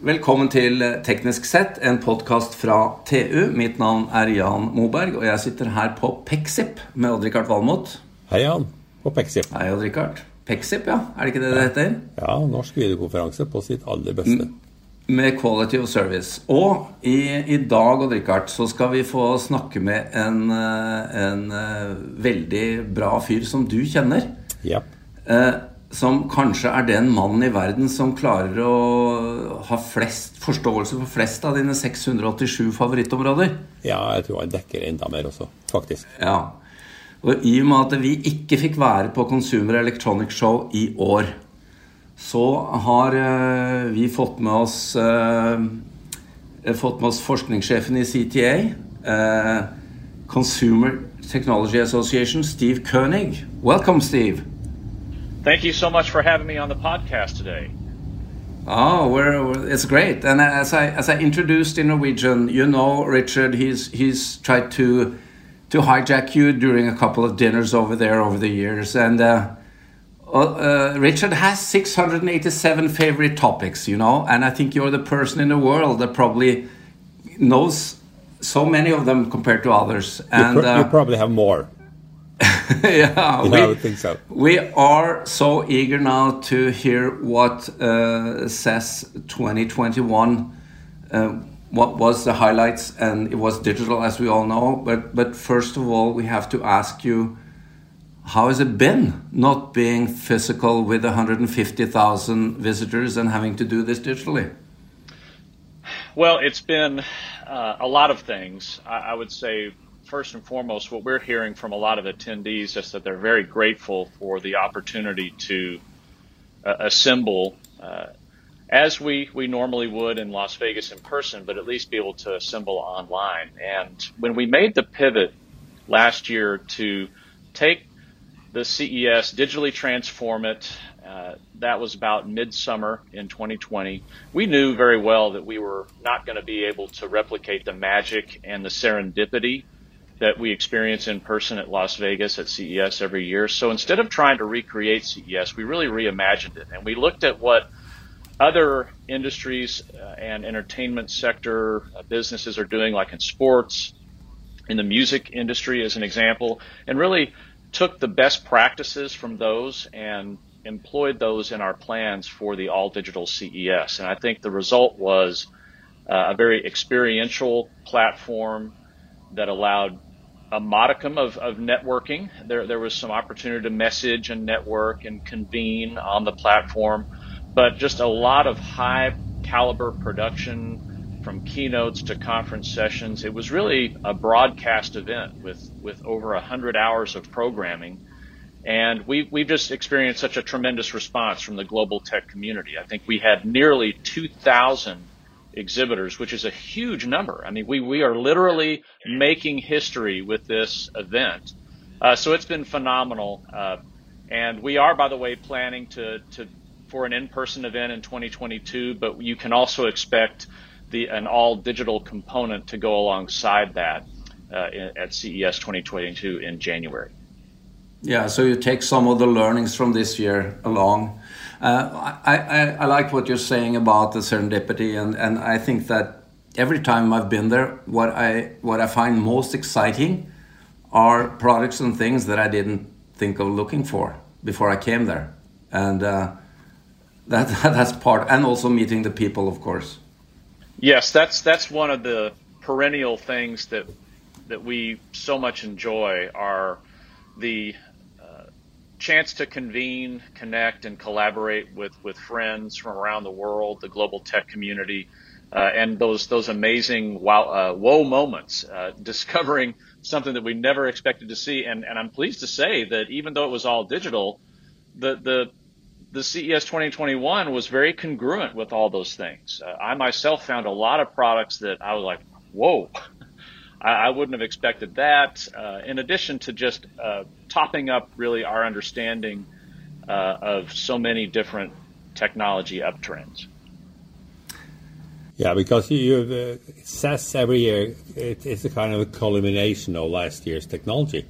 Velkommen til Teknisk sett, en podkast fra TU. Mitt navn er Jan Moberg, og jeg sitter her på Pexip med Odd-Rikard Valmot. Hei, Jan. På Pexip. Hei, Odd-Rikard. Pexip, ja. Er det ikke det det heter? Ja, norsk videokonferanse på sitt aller beste. Med quality of service. Og i, i dag, Odd-Rikard, så skal vi få snakke med en, eh, en, eh, veldig bra fyr som du kjenner. Ja. Eh, som kanskje er den mannen i verden som klarer å ha flest forståelse for flest av dine 687 favorittområder. Ja, jeg tror han dekker enda mer også, faktisk. Ja. Og i og med at vi ikke fikk være på Consumer Electronic Show i år, så har uh, vi fått med oss uh, fått med oss forskningssjefen i CTA, eh, Consumer Technology Association, Steve Koenig. Welcome, Steve. Thank you so much for having me on the podcast today. Oh, we're, it's great. And as I as I introduced in Norwegian, you know, Richard, he's he's tried to to hijack you during a couple of dinners over there over the years, and. Uh, uh, Richard has 687 favorite topics, you know, and I think you're the person in the world that probably knows so many of them compared to others. And you, pr you probably have more. yeah, we, I would think so. We are so eager now to hear what uh, CES 2021. Uh, what was the highlights, and it was digital, as we all know. But but first of all, we have to ask you, how has it been not being physical with 150,000 visitors and having to do this digitally? Well, it's been uh, a lot of things. I, I would say first and foremost, what we're hearing from a lot of attendees is that they're very grateful for the opportunity to uh, assemble uh, as we, we normally would in Las Vegas in person, but at least be able to assemble online. And when we made the pivot last year to take the CES, digitally transform it, uh, that was about midsummer in 2020. We knew very well that we were not going to be able to replicate the magic and the serendipity that we experience in person at Las Vegas at CES every year. So instead of trying to recreate CES, we really reimagined it and we looked at what other industries uh, and entertainment sector uh, businesses are doing, like in sports, in the music industry, as an example, and really took the best practices from those and employed those in our plans for the all digital CES. And I think the result was uh, a very experiential platform that allowed a modicum of, of networking. There, there was some opportunity to message and network and convene on the platform, but just a lot of high caliber production from keynotes to conference sessions. It was really a broadcast event with, with over 100 hours of programming. And we, we've just experienced such a tremendous response from the global tech community. I think we had nearly 2,000 exhibitors, which is a huge number. I mean, we, we are literally making history with this event. Uh, so it's been phenomenal. Uh, and we are, by the way, planning to, to for an in-person event in 2022, but you can also expect the an all digital component to go alongside that uh, at CES 2022 in January. Yeah, so you take some of the learnings from this year along. Uh, I, I, I like what you're saying about the serendipity, and, and I think that every time I've been there, what I what I find most exciting are products and things that I didn't think of looking for before I came there, and uh, that that's part, and also meeting the people, of course. Yes, that's that's one of the perennial things that that we so much enjoy are the chance to convene, connect, and collaborate with, with friends from around the world, the global tech community, uh, and those those amazing wow uh, whoa moments, uh, discovering something that we never expected to see. And, and I'm pleased to say that even though it was all digital, the the the CES 2021 was very congruent with all those things. Uh, I myself found a lot of products that I was like, whoa, I, I wouldn't have expected that. Uh, in addition to just uh, topping up really our understanding uh, of so many different technology uptrends. Yeah, because you, uh, CES every year, it, it's a kind of a culmination of last year's technology.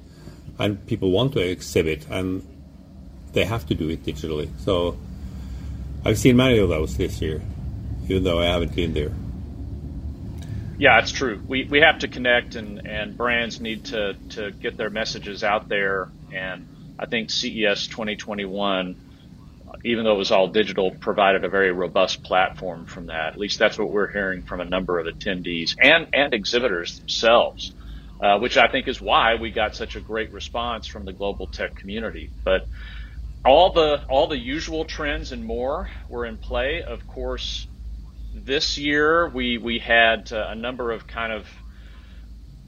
And people want to exhibit, and they have to do it digitally. So I've seen many of those this year even though I haven't been there. Yeah, it's true. We, we have to connect, and, and brands need to, to get their messages out there. And I think CES 2021, even though it was all digital, provided a very robust platform from that. At least that's what we're hearing from a number of attendees and, and exhibitors themselves, uh, which I think is why we got such a great response from the global tech community. But all the all the usual trends and more were in play. Of course, this year we we had uh, a number of kind of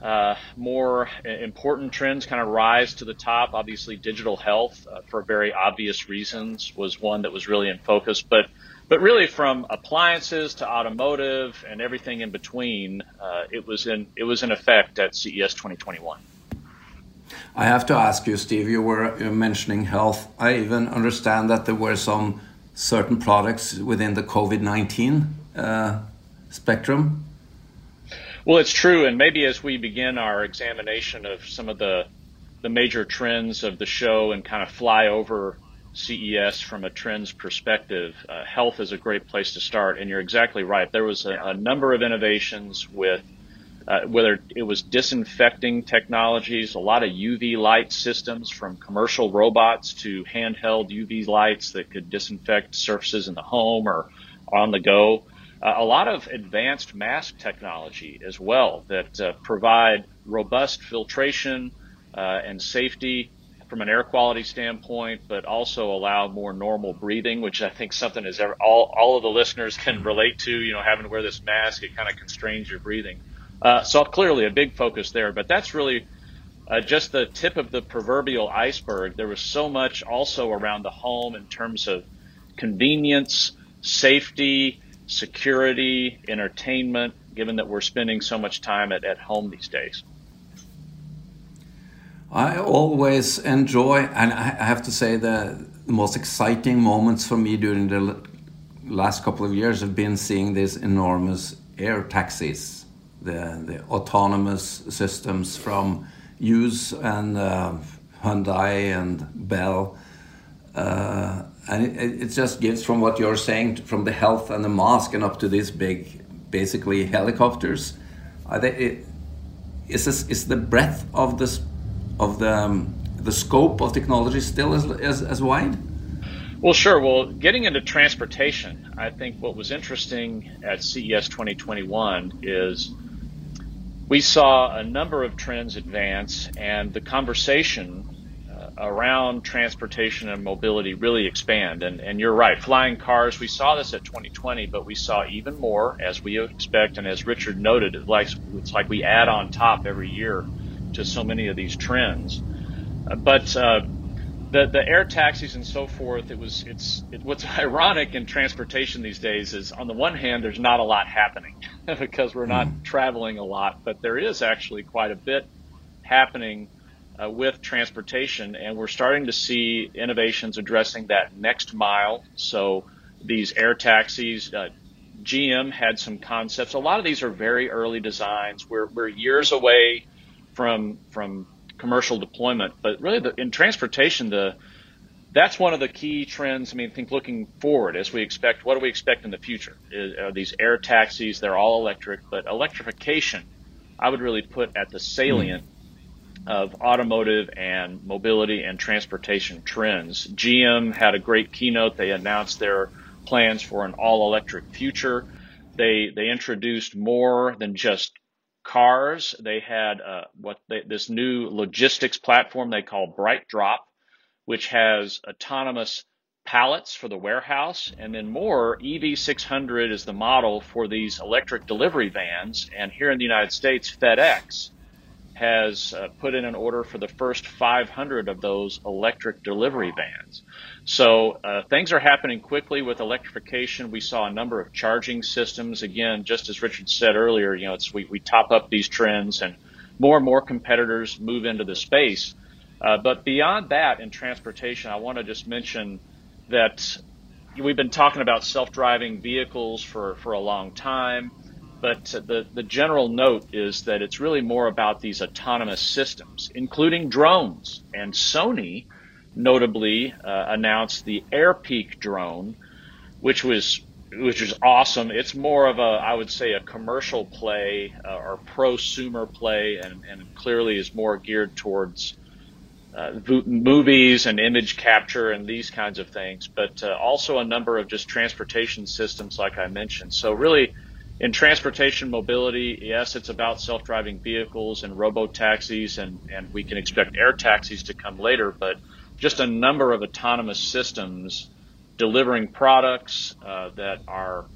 uh, more important trends kind of rise to the top. Obviously, digital health, uh, for very obvious reasons, was one that was really in focus. But but really, from appliances to automotive and everything in between, uh, it was in it was in effect at CES 2021. I have to ask you, Steve. You were mentioning health. I even understand that there were some certain products within the COVID 19 uh, spectrum? Well, it's true, and maybe as we begin our examination of some of the the major trends of the show and kind of fly over CES from a trends perspective, uh, health is a great place to start. And you're exactly right. There was a, a number of innovations with uh, whether it was disinfecting technologies, a lot of UV light systems from commercial robots to handheld UV lights that could disinfect surfaces in the home or on the go uh, a lot of advanced mask technology as well that uh, provide robust filtration uh, and safety from an air quality standpoint, but also allow more normal breathing, which I think something is ever, all, all of the listeners can relate to, you know, having to wear this mask, it kind of constrains your breathing. Uh, so clearly a big focus there, but that's really uh, just the tip of the proverbial iceberg. There was so much also around the home in terms of convenience, safety, security, entertainment, given that we're spending so much time at, at home these days? I always enjoy, and I have to say, the, the most exciting moments for me during the last couple of years have been seeing these enormous air taxis, the, the autonomous systems from Hughes and uh, Hyundai and Bell. Uh, and it, it, just gives from what you're saying from the health and the mask and up to these big basically helicopters are they it, is this is the breadth of this of the um, the scope of technology still as, as, as wide? Well sure. Well getting into transportation i think what was interesting at ces 2021 is we saw a number of trends advance and the conversation around transportation and mobility really expand. And, and you're right, flying cars, we saw this at 2020, but we saw even more as we expect. And as Richard noted, it's like, it's like we add on top every year to so many of these trends. Uh, but uh, the, the air taxis and so forth, it was it's it, what's ironic in transportation these days is on the one hand there's not a lot happening because we're not mm. traveling a lot, but there is actually quite a bit happening uh, with transportation, and we're starting to see innovations addressing that next mile. So these air taxis, uh, GM had some concepts. A lot of these are very early designs. We're, we're years away from from commercial deployment, but really the, in transportation, the that's one of the key trends. I mean, think looking forward as we expect. What do we expect in the future? Is, are these air taxis? They're all electric, but electrification, I would really put at the salient of automotive and mobility and transportation trends. GM had a great keynote. They announced their plans for an all electric future. They, they introduced more than just cars. They had uh, what they, this new logistics platform they call BrightDrop, which has autonomous pallets for the warehouse, and then more. EV600 is the model for these electric delivery vans. And here in the United States, FedEx has uh, put in an order for the first 500 of those electric delivery vans. So uh, things are happening quickly with electrification. We saw a number of charging systems. Again, just as Richard said earlier, you know, it's we, we top up these trends and more and more competitors move into the space. Uh, but beyond that, in transportation, I want to just mention that we've been talking about self-driving vehicles for, for a long time. But the, the general note is that it's really more about these autonomous systems, including drones. And Sony notably uh, announced the AirPeak drone, which was which is awesome. It's more of a, I would say, a commercial play uh, or prosumer play, and, and clearly is more geared towards uh, movies and image capture and these kinds of things, but uh, also a number of just transportation systems, like I mentioned. So really, in transportation mobility, yes, it's about self-driving vehicles and robo taxis, and and we can expect air taxis to come later, but just a number of autonomous systems delivering products uh, that are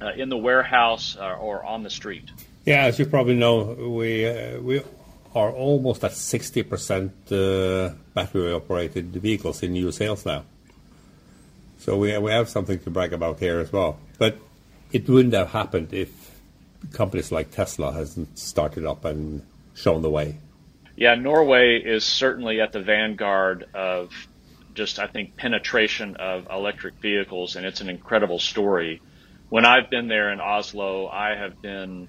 uh, in the warehouse uh, or on the street. Yeah, as you probably know, we uh, we are almost at 60% uh, battery-operated vehicles in new sales now. So we we have something to brag about here as well. But it wouldn't have happened if companies like Tesla hasn't started up and shown the way. Yeah, Norway is certainly at the vanguard of just, I think, penetration of electric vehicles, and it's an incredible story. When I've been there in Oslo, I have been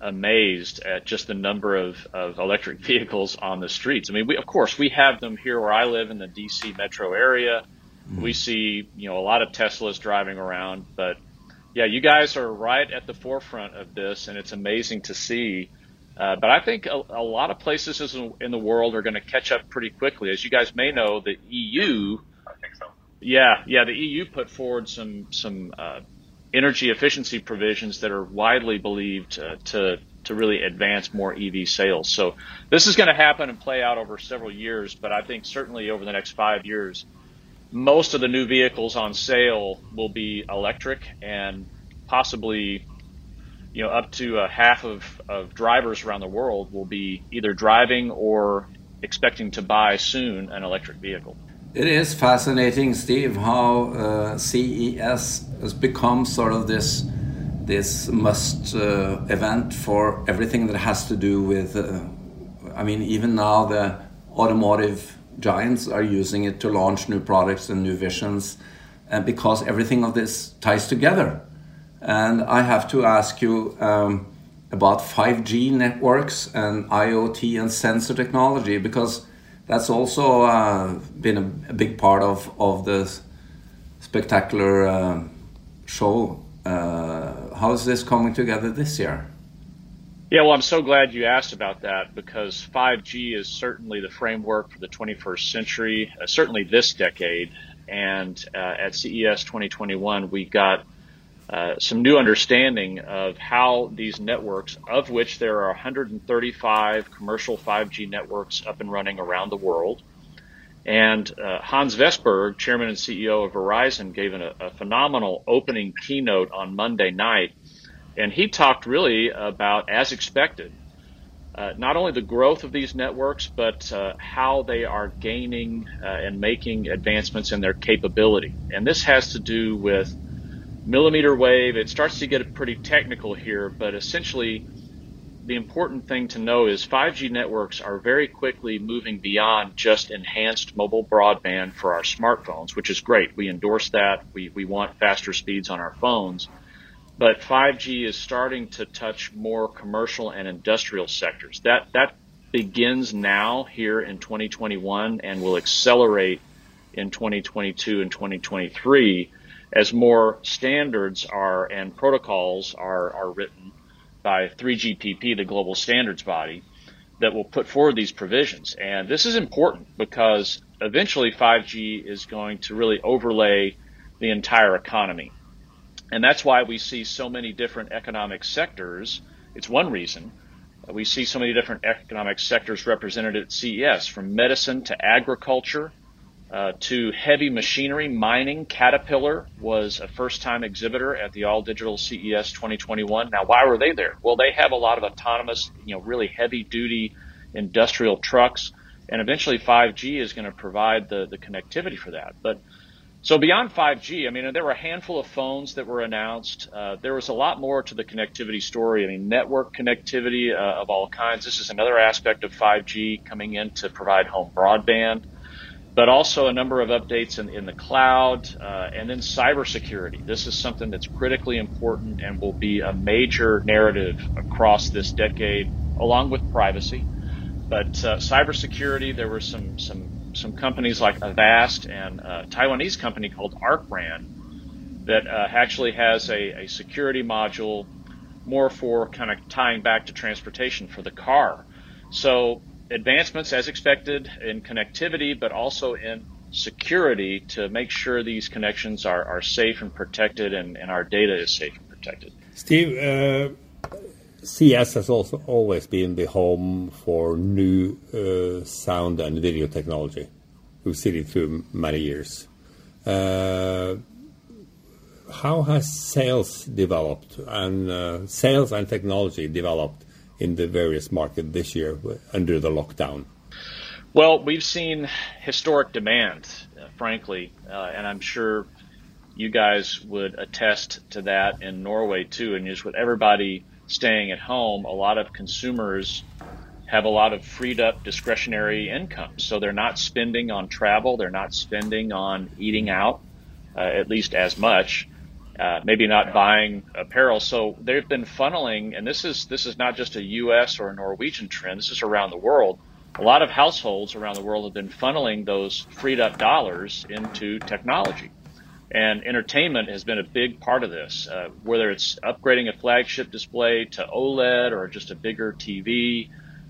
amazed at just the number of, of electric vehicles on the streets. I mean, we, of course, we have them here where I live in the DC metro area. Mm-hmm. We see, you know, a lot of Teslas driving around, but yeah, you guys are right at the forefront of this, and it's amazing to see. Uh, but I think a, a, lot of places in the world are going to catch up pretty quickly. As you guys may know, the EU. I think so. Yeah, yeah, the EU put forward some some uh, energy efficiency provisions that are widely believed uh, to to really advance more EV sales. So this is going to happen and play out over several years. But I think certainly over the next five years, most of the new vehicles on sale will be electric and possibly you know up to a half of, of drivers around the world will be either driving or expecting to buy soon an electric vehicle. It is fascinating, Steve, how uh, CES has become sort of this this must uh, event for everything that has to do with. Uh, I mean, even now the automotive giants are using it to launch new products and new visions, and because everything of this ties together. And I have to ask you um, about 5G networks and IoT and sensor technology because that's also uh, been a, a, big part of of the spectacular uh, show. Uh, how is this coming together this year? Yeah, well, I'm so glad you asked about that because 5G is certainly the framework for the 21st century, uh, certainly this decade. And uh, at CES 2021, we got uh, some new understanding of how these networks, of which there are 135 commercial 5G networks up and running around the world. And uh, Hans Vestberg, chairman and CEO of Verizon, gave an, a phenomenal opening keynote on Monday night and he talked really about, as expected, uh, not only the growth of these networks, but uh, how they are gaining uh, and making advancements in their capability. And this has to do with millimeter wave. It starts to get pretty technical here, but essentially, the important thing to know is 5G networks are very quickly moving beyond just enhanced mobile broadband for our smartphones, which is great. We endorse that. We, we want faster speeds on our phones but 5G is starting to touch more commercial and industrial sectors. That that begins now here in 2021 and will accelerate in 2022 and 2023 as more standards are and protocols are are written by 3GPP, the global standards body, that will put forward these provisions. And this is important because eventually 5G is going to really overlay the entire economy. And that's why we see so many different economic sectors. It's one reason we see so many different economic sectors represented at CES, from medicine to agriculture uh, to heavy machinery, mining. Caterpillar was a first-time exhibitor at the All Digital CES 2021. Now, why were they there? Well, they have a lot of autonomous, you know, really heavy-duty industrial trucks, and eventually 5G is going to provide the the connectivity for that. But so beyond 5G, I mean, there were a handful of phones that were announced. Uh, there was a lot more to the connectivity story. I mean, network connectivity uh, of all kinds. This is another aspect of 5G coming in to provide home broadband, but also a number of updates in, in the cloud uh, and then cybersecurity. This is something that's critically important and will be a major narrative across this decade, along with privacy. But uh, cybersecurity, there were some some some companies like Avast and a Taiwanese company called Arcbrand that uh, actually has a, a security module more for kind of tying back to transportation for the car. So advancements as expected in connectivity, but also in security to make sure these connections are, are safe and protected and, and our data is safe and protected. Steve, uh, CES has also always been the home for new uh, sound and video technology. We've seen it through many years. Uh, how has sales developed and uh, sales and technology developed in the various markets this year under the lockdown? Well, we've seen historic demand, frankly, uh, and I'm sure you guys would attest to that in Norway too. And just with everybody staying at home, a lot of consumers have a lot of freed up discretionary income. So they're not spending on travel, they're not spending on eating out, uh, at least as much uh, maybe not buying apparel. So they've been funneling, and this is this is not just a U.S. or a Norwegian trend. This is around the world. A lot of households around the world have been funneling those freed up dollars into technology, and entertainment has been a big part of this. Uh, whether it's upgrading a flagship display to OLED or just a bigger TV,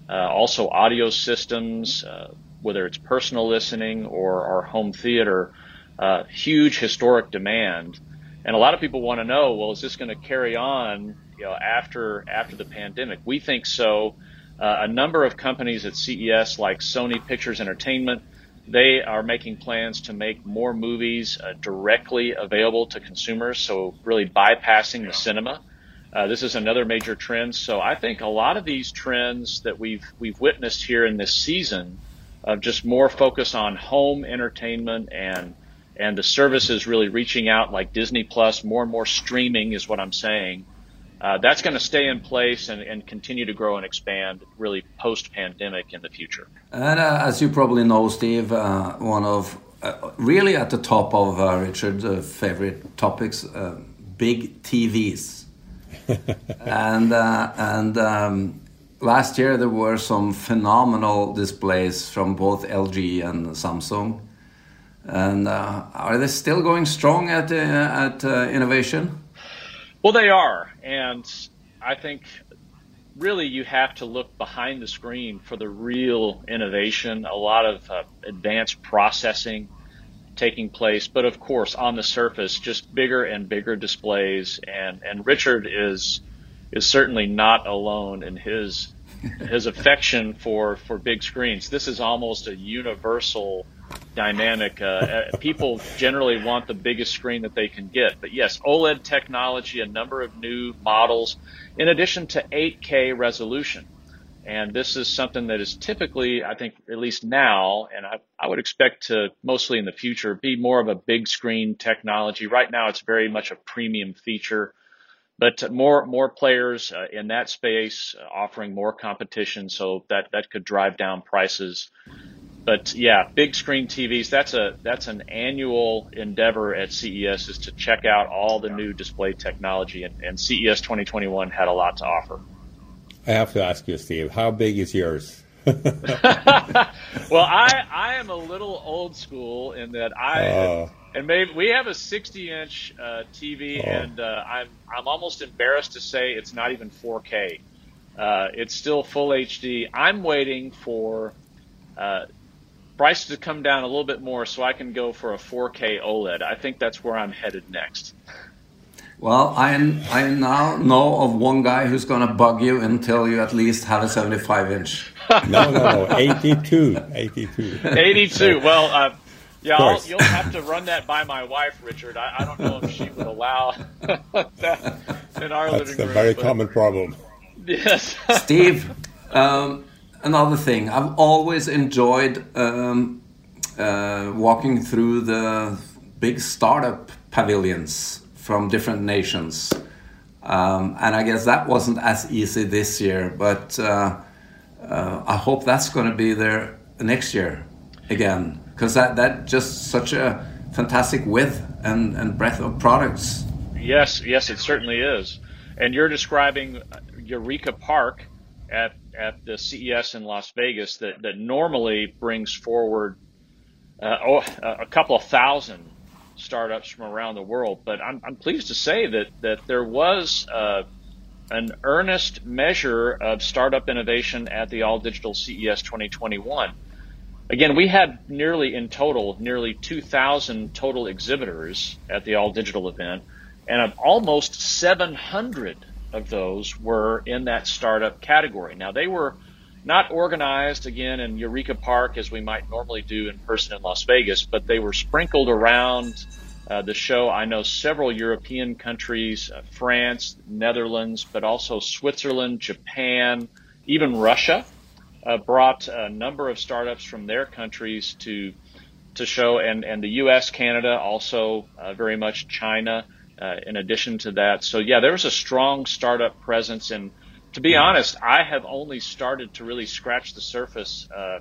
uh, also audio systems, uh, whether it's personal listening or our home theater, uh, huge historic demand and a lot of people want to know, well, is this going to carry on, you know, after after the pandemic? We think so. Uh, a number of companies at CES, like Sony Pictures Entertainment, they are making plans to make more movies uh, directly available to consumers, so really bypassing the cinema. Uh, this is another major trend. So I think a lot of these trends that we've we've witnessed here in this season of just more focus on home entertainment and and the services really reaching out like Disney Plus, more and more streaming is what I'm saying. Uh, that's going to stay in place and, and, continue to grow and expand really post pandemic in the future. And uh, as you probably know, Steve, uh, one of uh, really at the top of uh, Richard's uh, favorite topics big TVs. and and um, last year there were some phenomenal displays from both LG and Samsung. And uh, are they still going strong at uh, at uh, innovation? Well, they are, and I think really you have to look behind the screen for the real innovation. A lot of uh, advanced processing taking place, but of course on the surface, just bigger and bigger displays. And and Richard is is certainly not alone in his his affection for for big screens. This is almost a universal dynamic. Uh, uh, people generally want the biggest screen that they can get. But yes, OLED technology, a number of new models, in addition to 8K resolution. And this is something that is typically, I think, at least now, and I, I would expect to mostly in the future, be more of a big screen technology. Right now, it's very much a premium feature, but more more players uh, in that space uh, offering more competition, so that that could drive down prices but yeah, big screen TVs. That's a that's an annual endeavor at CES is to check out all the new display technology, and, and CES 2021 had a lot to offer. I have to ask you, Steve, how big is yours? well, I I am a little old school in that I uh, and maybe we have a 60 inch uh, TV, oh. and uh, I'm I'm almost embarrassed to say it's not even 4K. Uh, it's still full HD. I'm waiting for uh, price to come down a little bit more so I can go for a 4K OLED. I think that's where I'm headed next. Well, I I now know of one guy who's going to bug you until you at least have a 75 inch. no, no, no, 82, 82. 82. Well, uh, yeah, you'll have to run that by my wife, Richard. I, I don't know if she would allow that in our That's living room. That's a very but, common problem. Yes, Steve. Um, another thing, I've always enjoyed um, uh, walking through the big startup pavilions from different nations. Um, and I guess that wasn't as easy this year, but uh, uh, I hope that's going to be there next year again, because that that just such a fantastic width and, and breadth of products. Yes, yes, it certainly is. And you're describing Eureka Park at at the CES in Las Vegas that, that normally brings forward uh, oh, a couple of thousand startups from around the world. But I'm, I'm pleased to say that that there was uh, an earnest measure of startup innovation at the All Digital CES 2021. Again, we had nearly in total, nearly 2,000 total exhibitors at the All Digital event, and of almost 700 of those were in that startup category. Now, they were not organized again in Eureka Park as we might normally do in person in Las Vegas, but they were sprinkled around uh, the show. I know several European countries, uh, France, Netherlands, but also Switzerland, Japan, even Russia uh, brought a number of startups from their countries to to show, and and the U.S., Canada, also uh, very much China. Uh, in addition to that, so yeah, there was a strong startup presence, and to be honest, I have only started to really scratch the surface uh,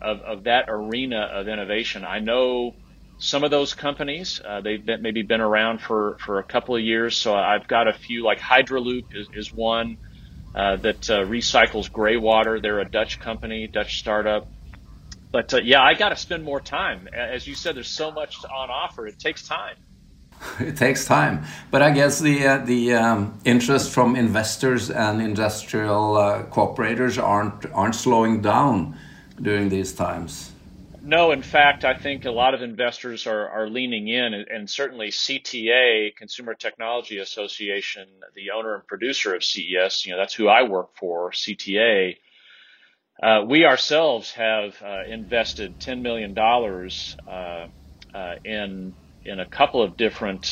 of of that arena of innovation. I know some of those companies uh, they've been, maybe been around for for a couple of years, so I've got a few like Hydraloop is, is one uh, that uh, recycles gray water. They're a Dutch company, Dutch startup. But uh, yeah, I got to spend more time. As you said, there's so much on offer. It takes time. It takes time, but I guess the uh, the um, interest from investors and industrial uh, cooperators aren't aren't slowing down during these times. No, in fact, I think a lot of investors are, are leaning in, and certainly CTA, Consumer Technology Association, the owner and producer of CES, you know, that's who I work for, CTA. Uh, we ourselves have uh, invested $10 million uh, uh, in in a couple of different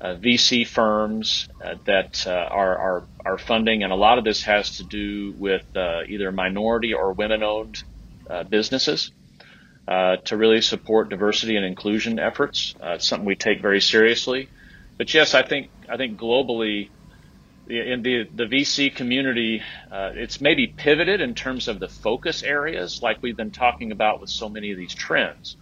uh, VC firms uh, that are, are are funding, and a lot of this has to do with either minority or women-owned businesses uh, to really support diversity and inclusion efforts. Uh, it's something we take very seriously. But yes, I think I think globally, in the the VC community, uh, it's maybe pivoted in terms of the focus areas, like we've been talking about with so many of these trends.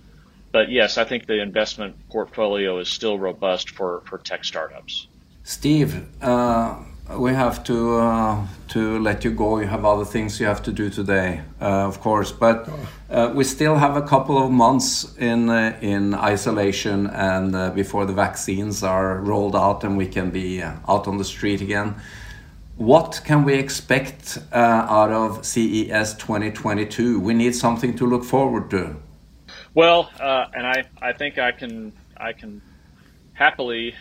But yes, I think the investment portfolio is still robust for, for tech startups. Steve, uh, we have to uh, to let you go. You have other things you have to do today, uh, of course. But uh, we still have a couple of months in uh, in isolation, and uh, before the vaccines are rolled out and we can be out on the street again. What can we expect out of CES 2022? We need something to look forward to. Well, and I I think I can I can happily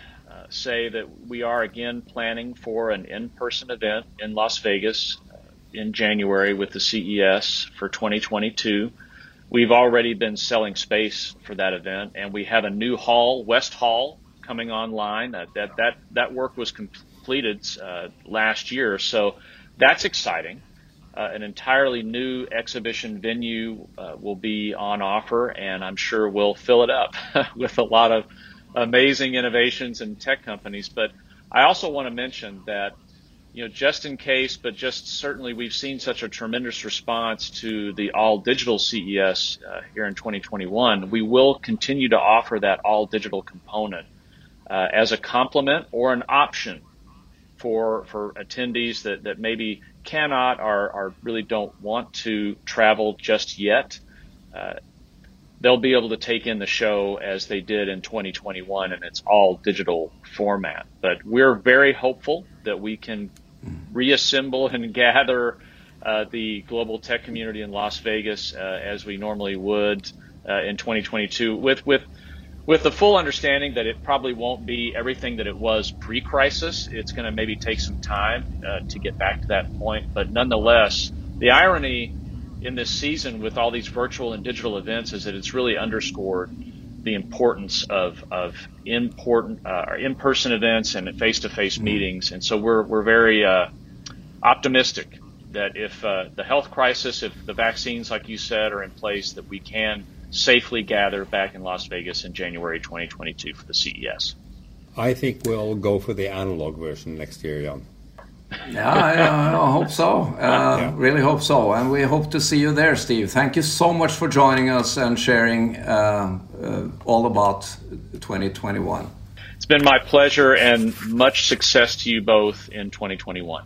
say that we are again planning for an in-person event in Las Vegas uh, in January with the CES for 2022. We've already been selling space for that event, and we have a new hall, West Hall, coming online. Uh, that that that work was completed uh, last year, so that's exciting. Uh, an entirely new exhibition venue uh, will be on offer, and I'm sure we'll fill it up with a lot of amazing innovations and tech companies. But I also want to mention that, you know, just in case, but just certainly we've seen such a tremendous response to the all digital CES uh, here in 2021. We will continue to offer that all digital component uh, as a complement or an option for for attendees that, that maybe cannot or, or really don't want to travel just yet. Uh, they'll be able to take in the show as they did in 2021 and it's all digital format. But we're very hopeful that we can reassemble and gather uh, the global tech community in Las Vegas uh, as we normally would uh, in 2022 with with with the full understanding that it probably won't be everything that it was pre-crisis. It's going to maybe take some time uh, to get back to that point, but nonetheless, the irony in this season with all these virtual and digital events is that it's really underscored the importance of of important uh, in-person events and face-to-face mm-hmm. meetings. And so we're we're very uh, optimistic that if uh, the health crisis, if the vaccines, like you said, are in place, that we can safely gather back in Las Vegas in January 2022 for the CES. I think we'll go for the analog version next year, Jan yeah, I, I, hope so. Uh, yeah. Really hope so. And we hope to see you there, Steve. Thank you so much for joining us and sharing uh, uh, all about 2021. It's been my pleasure and much success to you both in 2021.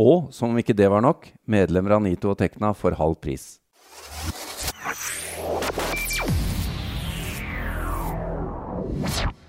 og, som om ikke det var nok, medlemmer av Nito og Tekna får halv pris. you